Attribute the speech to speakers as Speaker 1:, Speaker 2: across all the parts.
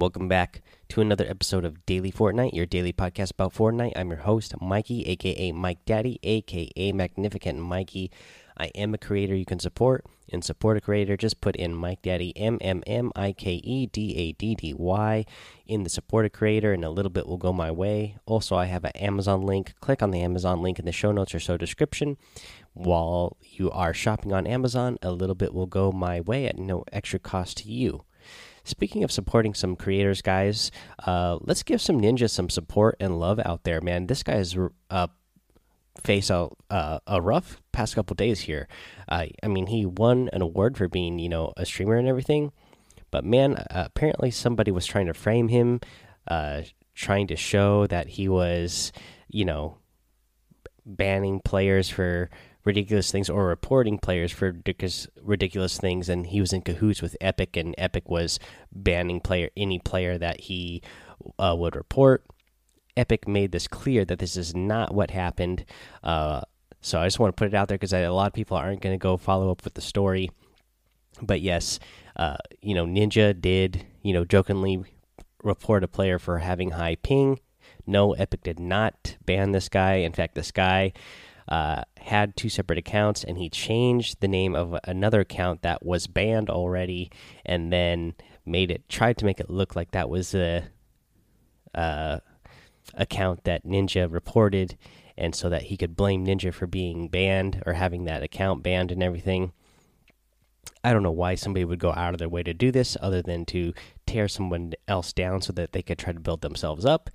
Speaker 1: Welcome back to another episode of Daily Fortnite, your daily podcast about Fortnite. I'm your host, Mikey, aka Mike Daddy, aka Magnificent Mikey. I am a creator you can support. And support a creator, just put in Mike Daddy, M M M I K E D A D D Y, in the support a creator, and a little bit will go my way. Also, I have an Amazon link. Click on the Amazon link in the show notes or show description. While you are shopping on Amazon, a little bit will go my way at no extra cost to you. Speaking of supporting some creators, guys, uh, let's give some ninjas some support and love out there, man. This guy is uh, face a uh, a rough past couple days here. Uh, I mean, he won an award for being you know a streamer and everything, but man, uh, apparently somebody was trying to frame him, uh, trying to show that he was you know banning players for ridiculous things or reporting players for ridiculous ridiculous things and he was in cahoots with epic and epic was banning player any player that he uh, would report. Epic made this clear that this is not what happened uh, so i just want to put it out there because a lot of people aren't going to go follow up with the story. But yes uh, you know ninja did you know jokingly report a player for having high ping. No epic did not ban this guy. In fact this guy uh, had two separate accounts and he changed the name of another account that was banned already and then made it tried to make it look like that was a account that ninja reported and so that he could blame ninja for being banned or having that account banned and everything I don't know why somebody would go out of their way to do this other than to tear someone else down so that they could try to build themselves up.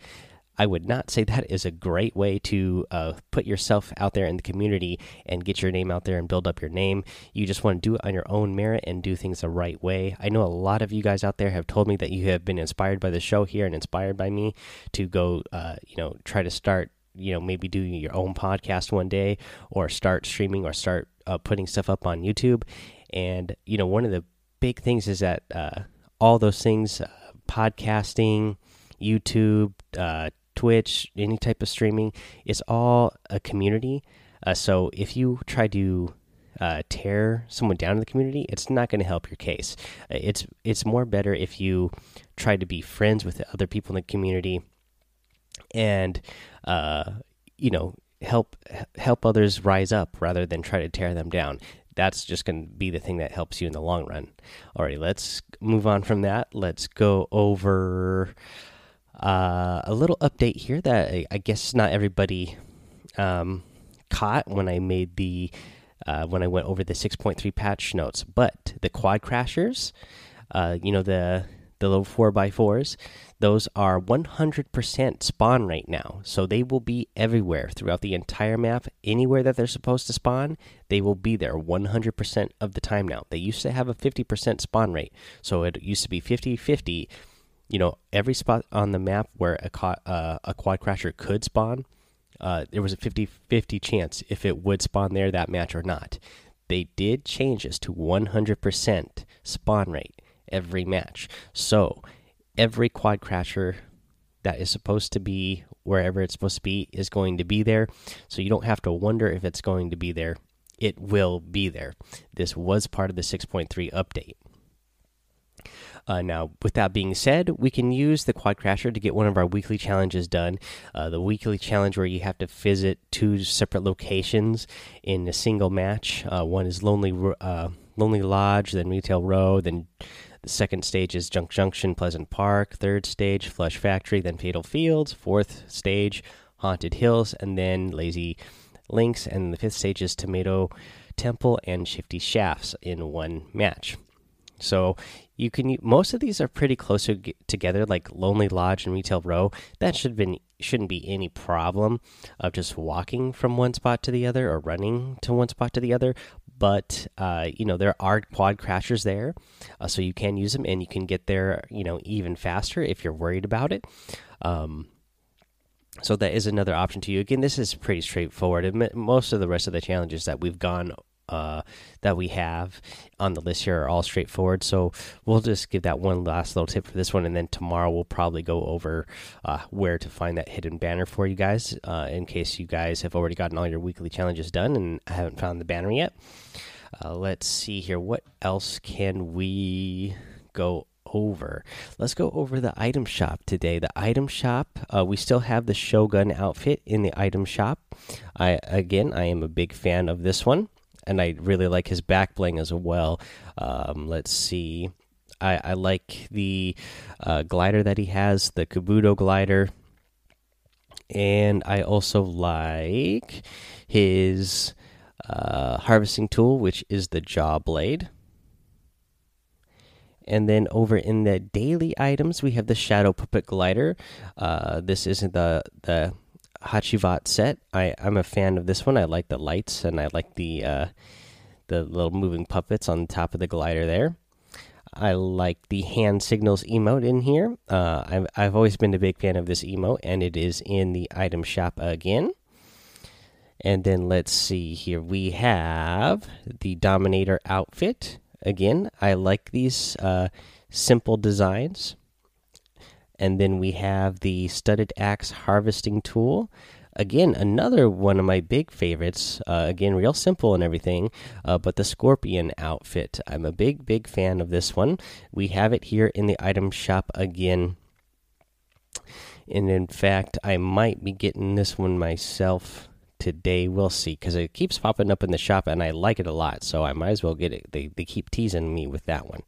Speaker 1: I would not say that is a great way to uh, put yourself out there in the community and get your name out there and build up your name. You just want to do it on your own merit and do things the right way. I know a lot of you guys out there have told me that you have been inspired by the show here and inspired by me to go, uh, you know, try to start, you know, maybe doing your own podcast one day or start streaming or start uh, putting stuff up on YouTube. And, you know, one of the big things is that uh, all those things, uh, podcasting, YouTube, uh, Twitch, any type of streaming, it's all a community. Uh, so if you try to uh, tear someone down in the community, it's not going to help your case. Uh, it's it's more better if you try to be friends with other people in the community, and uh, you know help help others rise up rather than try to tear them down. That's just going to be the thing that helps you in the long run. Alrighty, let's move on from that. Let's go over uh, a little update here that I, I guess not everybody um, caught when I made the uh, when I went over the 6.3 patch notes, but the quad crashers, uh, you know the the low four by fours, those are 100% spawn right now. So they will be everywhere throughout the entire map. Anywhere that they're supposed to spawn, they will be there 100% of the time now. They used to have a 50% spawn rate, so it used to be 50 50 you know every spot on the map where a, uh, a quad crasher could spawn uh, there was a 50 50 chance if it would spawn there that match or not. They did change this to 100% spawn rate every match. So every quad crasher that is supposed to be wherever it's supposed to be is going to be there. So you don't have to wonder if it's going to be there. It will be there. This was part of the 6.3 update uh, now, with that being said, we can use the Quad Crasher to get one of our weekly challenges done. Uh, the weekly challenge where you have to visit two separate locations in a single match. Uh, one is Lonely uh, Lonely Lodge, then Retail Row, then the second stage is Junk Junction, Pleasant Park. Third stage, Flush Factory, then Fatal Fields. Fourth stage, Haunted Hills, and then Lazy Links. And the fifth stage is Tomato Temple and Shifty Shafts in one match. So you can most of these are pretty close together, like Lonely Lodge and Retail Row. That should been shouldn't be any problem of just walking from one spot to the other or running to one spot to the other. But uh, you know there are quad crashers there, uh, so you can use them and you can get there you know even faster if you're worried about it. Um, so that is another option to you. Again, this is pretty straightforward. Most of the rest of the challenges that we've gone uh, that we have on the list here are all straightforward. So we'll just give that one last little tip for this one, and then tomorrow we'll probably go over uh, where to find that hidden banner for you guys, uh, in case you guys have already gotten all your weekly challenges done and haven't found the banner yet. Uh, let's see here. What else can we go over. Let's go over the item shop today. The item shop, uh, we still have the Shogun outfit in the item shop. I again, I am a big fan of this one, and I really like his back bling as well. Um, let's see. I, I like the uh, glider that he has, the Kabuto glider, and I also like his uh, harvesting tool, which is the jaw blade. And then over in the daily items, we have the Shadow Puppet Glider. Uh, this isn't the the Hacivat set. I I'm a fan of this one. I like the lights and I like the uh, the little moving puppets on top of the glider there. I like the hand signals emote in here. Uh, I've I've always been a big fan of this emote, and it is in the item shop again. And then let's see here. We have the Dominator outfit. Again, I like these uh, simple designs. And then we have the studded axe harvesting tool. Again, another one of my big favorites. Uh, again, real simple and everything, uh, but the scorpion outfit. I'm a big, big fan of this one. We have it here in the item shop again. And in fact, I might be getting this one myself today. We'll see because it keeps popping up in the shop and I like it a lot. So I might as well get it. They, they keep teasing me with that one.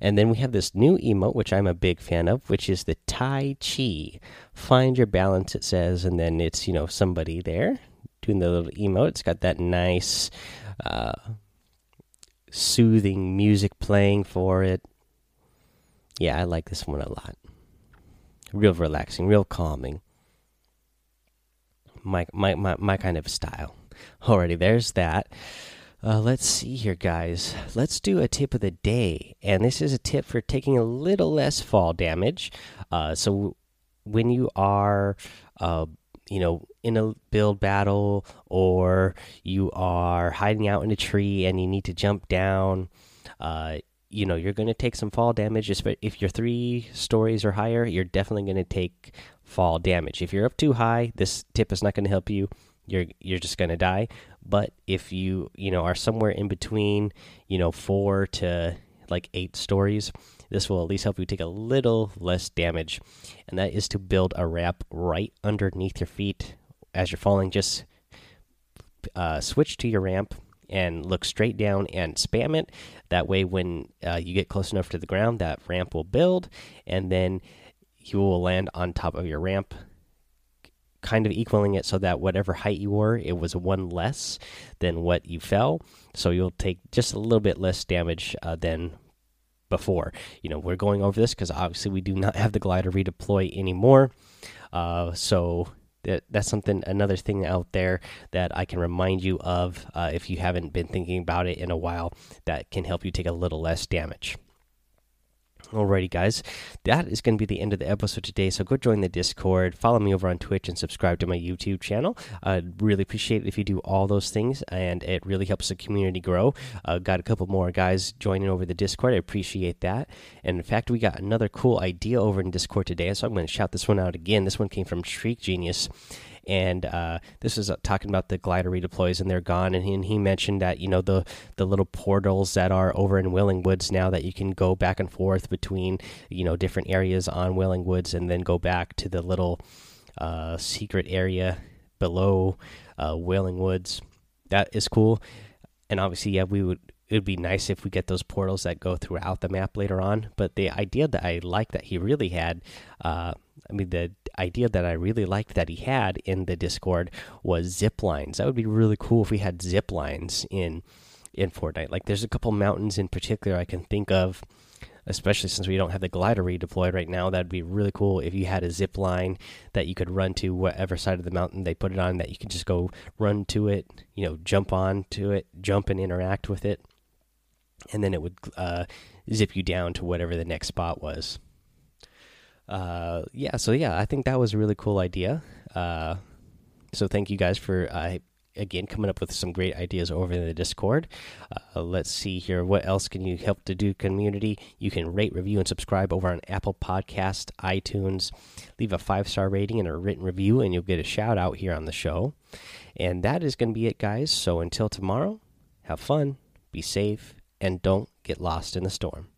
Speaker 1: And then we have this new emote, which I'm a big fan of, which is the Tai Chi. Find your balance, it says, and then it's, you know, somebody there doing the little emote. It's got that nice, uh, soothing music playing for it. Yeah, I like this one a lot. Real relaxing, real calming. My, my, my, my kind of style. Alrighty, there's that. Uh, let's see here, guys. Let's do a tip of the day, and this is a tip for taking a little less fall damage. Uh, so when you are, uh, you know, in a build battle, or you are hiding out in a tree and you need to jump down, uh, you know, you're going to take some fall damage. If you're three stories or higher, you're definitely going to take fall damage. If you're up too high, this tip is not going to help you you're you're just going to die but if you you know are somewhere in between you know 4 to like 8 stories this will at least help you take a little less damage. And that is to build a ramp right underneath your feet as you're falling. Just uh, switch to your ramp and look straight down and spam it. That way when uh, you get close enough to the ground that ramp will build and then you will land on top of your ramp kind of equaling it so that whatever height you were, it was one less than what you fell. So you'll take just a little bit less damage uh, than before. You know, we're going over this because obviously we do not have the glider redeploy anymore. Uh, so that that's something another thing out there that I can remind you of uh, if you haven't been thinking about it in a while that can help you take a little less damage. Alrighty, guys, that is going to be the end of the episode today. So go join the Discord, follow me over on Twitch, and subscribe to my YouTube channel. I'd really appreciate it if you do all those things, and it really helps the community grow. Uh, got a couple more guys joining over the Discord. I appreciate that. And in fact, we got another cool idea over in Discord today, so I'm going to shout this one out again. This one came from Shriek Genius and uh, this is uh, talking about the glider redeploys and they're gone and he, and he, mentioned that you know the the little portals that are over in Wailing Woods now that you can go back and forth between you know different areas on Wailing Woods and then go back to the little uh, secret area below uh, Wailing Woods that is cool. And obviously yeah we would it would be nice if we get those portals that go throughout the map later on but the idea that I like that he really had uh, I mean, the idea that I really liked that he had in the Discord was zip lines. That would be really cool if we had zip lines in in Fortnite. Like, there's a couple mountains in particular I can think of, especially since we don't have the glider redeployed right now. That'd be really cool if you had a zip line that you could run to whatever side of the mountain they put it on. That you could just go run to it, you know, jump on to it, jump and interact with it, and then it would uh, zip you down to whatever the next spot was uh, yeah, so yeah, I think that was a really cool idea. Uh, so thank you guys for uh, again coming up with some great ideas over in the Discord. Uh, let's see here. What else can you help to do, community? You can rate, review, and subscribe over on Apple Podcast, iTunes. Leave a five star rating and a written review, and you'll get a shout out here on the show. And that is going to be it, guys. So until tomorrow, have fun, be safe, and don't get lost in the storm.